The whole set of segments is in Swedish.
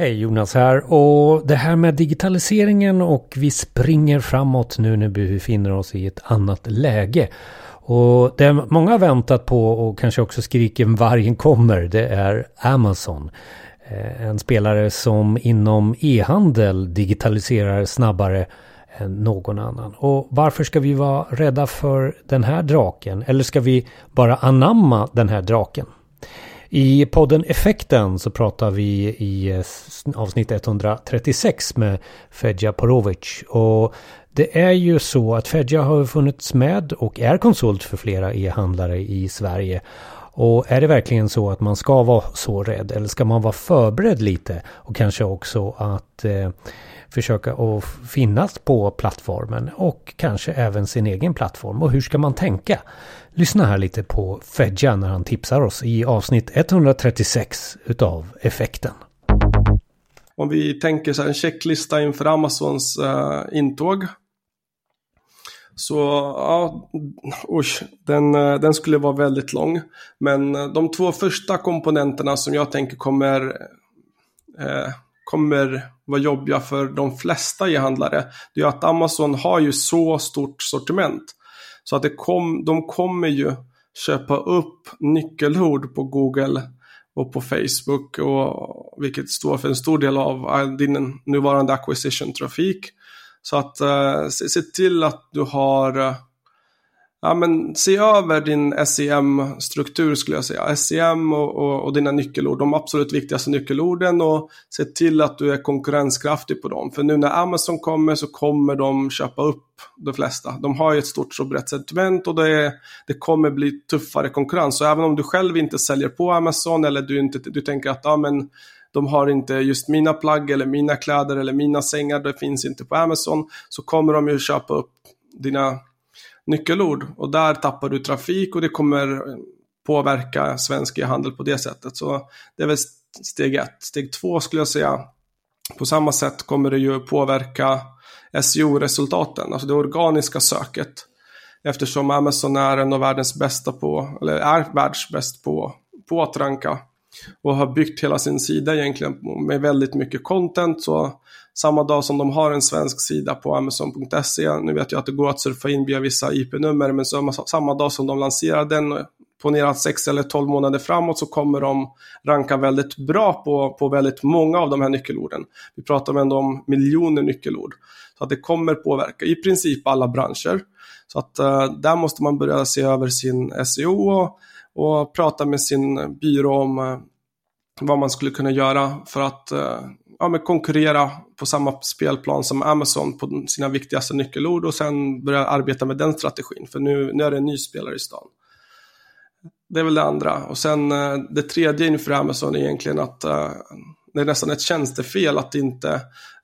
Hej Jonas här och det här med digitaliseringen och vi springer framåt nu när vi befinner oss i ett annat läge. Och det många har väntat på och kanske också skriker vargen kommer det är Amazon. Eh, en spelare som inom e-handel digitaliserar snabbare än någon annan. Och varför ska vi vara rädda för den här draken? Eller ska vi bara anamma den här draken? I podden Effekten så pratar vi i eh, avsnitt 136 med Fedja Porovic. Och det är ju så att Fedja har funnits med och är konsult för flera e-handlare i Sverige. Och är det verkligen så att man ska vara så rädd eller ska man vara förberedd lite och kanske också att eh, försöka att finnas på plattformen och kanske även sin egen plattform. Och hur ska man tänka? Lyssna här lite på Fedja när han tipsar oss i avsnitt 136 utav Effekten. Om vi tänker så här en checklista inför Amazons eh, intåg. Så ja, usch, den, eh, den skulle vara väldigt lång. Men eh, de två första komponenterna som jag tänker kommer, eh, kommer vara jobbiga för de flesta e-handlare. Det är att Amazon har ju så stort sortiment. Så att det kom, de kommer ju köpa upp nyckelord på Google och på Facebook, och, vilket står för en stor del av din nuvarande acquisition-trafik. Så att eh, se, se, till att du har eh, ja, men se över din SEM-struktur skulle jag säga. SEM och, och, och, dina nyckelord, de absolut viktigaste nyckelorden och se till att du är konkurrenskraftig på dem. För nu när Amazon kommer så kommer de köpa upp de flesta. De har ju ett stort och brett sentiment och det, det kommer bli tuffare konkurrens. Så även om du själv inte säljer på Amazon eller du, inte, du tänker att ja, men de har inte just mina plagg eller mina kläder eller mina sängar, det finns inte på Amazon, så kommer de ju köpa upp dina nyckelord och där tappar du trafik och det kommer påverka svensk e-handel på det sättet. Så det är väl steg ett. Steg två skulle jag säga, på samma sätt kommer det ju påverka SEO-resultaten, alltså det organiska söket. Eftersom Amazon är en av världens bästa på, eller är världsbäst på, på att ranka och har byggt hela sin sida egentligen med väldigt mycket content. Så samma dag som de har en svensk sida på Amazon.se, nu vet jag att det går att surfa in via vissa IP-nummer, men så, samma dag som de lanserar den, eh, ponera 6 eller 12 månader framåt så kommer de ranka väldigt bra på, på väldigt många av de här nyckelorden. Vi pratar ändå om miljoner nyckelord. Så att det kommer påverka i princip alla branscher. Så att uh, där måste man börja se över sin SEO och, prata med sin byrå om eh, vad man skulle kunna göra för att eh, ja, men konkurrera på samma spelplan som Amazon på sina viktigaste nyckelord och sen börja arbeta med den strategin. För nu, nu är det en ny spelare i stan. Det är väl det andra. Och sen eh, det tredje inför Amazon är egentligen att det är nästan ett tjänstefel att inte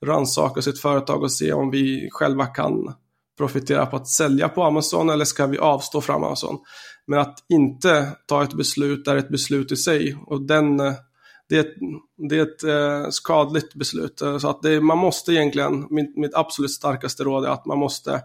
rannsaka sitt företag och se om vi själva kan profitera på att sälja på Amazon eller ska vi avstå från Amazon. Men att inte ta ett beslut är ett beslut i sig och den eh, det är ett, det är ett eh, skadligt beslut. Eh, så att det, man måste egentligen, mitt, mitt absolut starkaste råd är att man måste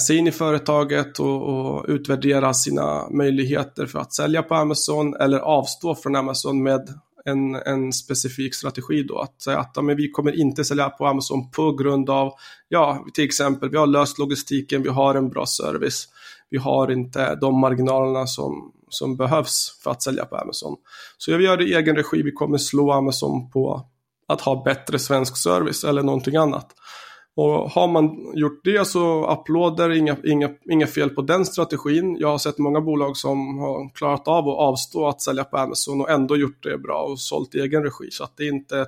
se in i företaget och, och, utvärdera sina möjligheter för att sälja på Amazon eller avstå från Amazon med en, en specifik strategi då. Att säga att ja, men vi kommer inte sälja på Amazon på grund av, ja, till exempel, vi har löst logistiken, vi har en bra service, vi har inte de marginalerna som, som behövs för att sälja på Amazon. Så jag gör det i egen regi, vi kommer slå Amazon på att ha bättre svensk service eller någonting annat. Och har man gjort det så applåder, inga, inga, inga fel på den strategin. Jag har sett många bolag som har klarat av att avstå att sälja på Amazon och ändå gjort det bra och sålt i egen regi. Så att det är inte,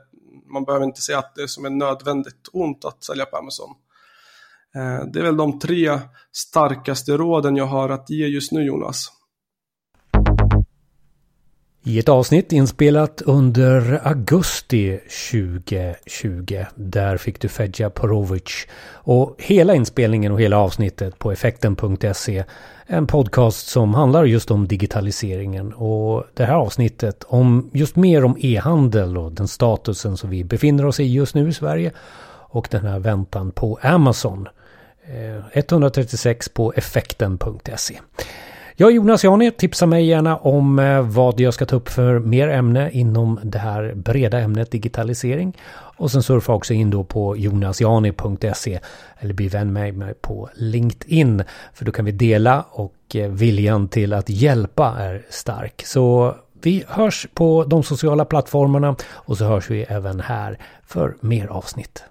man behöver inte säga att det är som är nödvändigt ont att sälja på Amazon. Eh, det är väl de tre starkaste råden jag har att ge just nu Jonas. I ett avsnitt inspelat under augusti 2020. Där fick du Fedja Porovic. Och hela inspelningen och hela avsnittet på effekten.se. En podcast som handlar just om digitaliseringen. Och det här avsnittet om just mer om e-handel och den statusen som vi befinner oss i just nu i Sverige. Och den här väntan på Amazon. Eh, 136 på effekten.se. Jag är Jonas Jani, tipsa mig gärna om eh, vad jag ska ta upp för mer ämne inom det här breda ämnet digitalisering. Och sen surfa också in då på jonasjani.se eller bli vän med mig på LinkedIn. För då kan vi dela och eh, viljan till att hjälpa är stark. Så vi hörs på de sociala plattformarna och så hörs vi även här för mer avsnitt.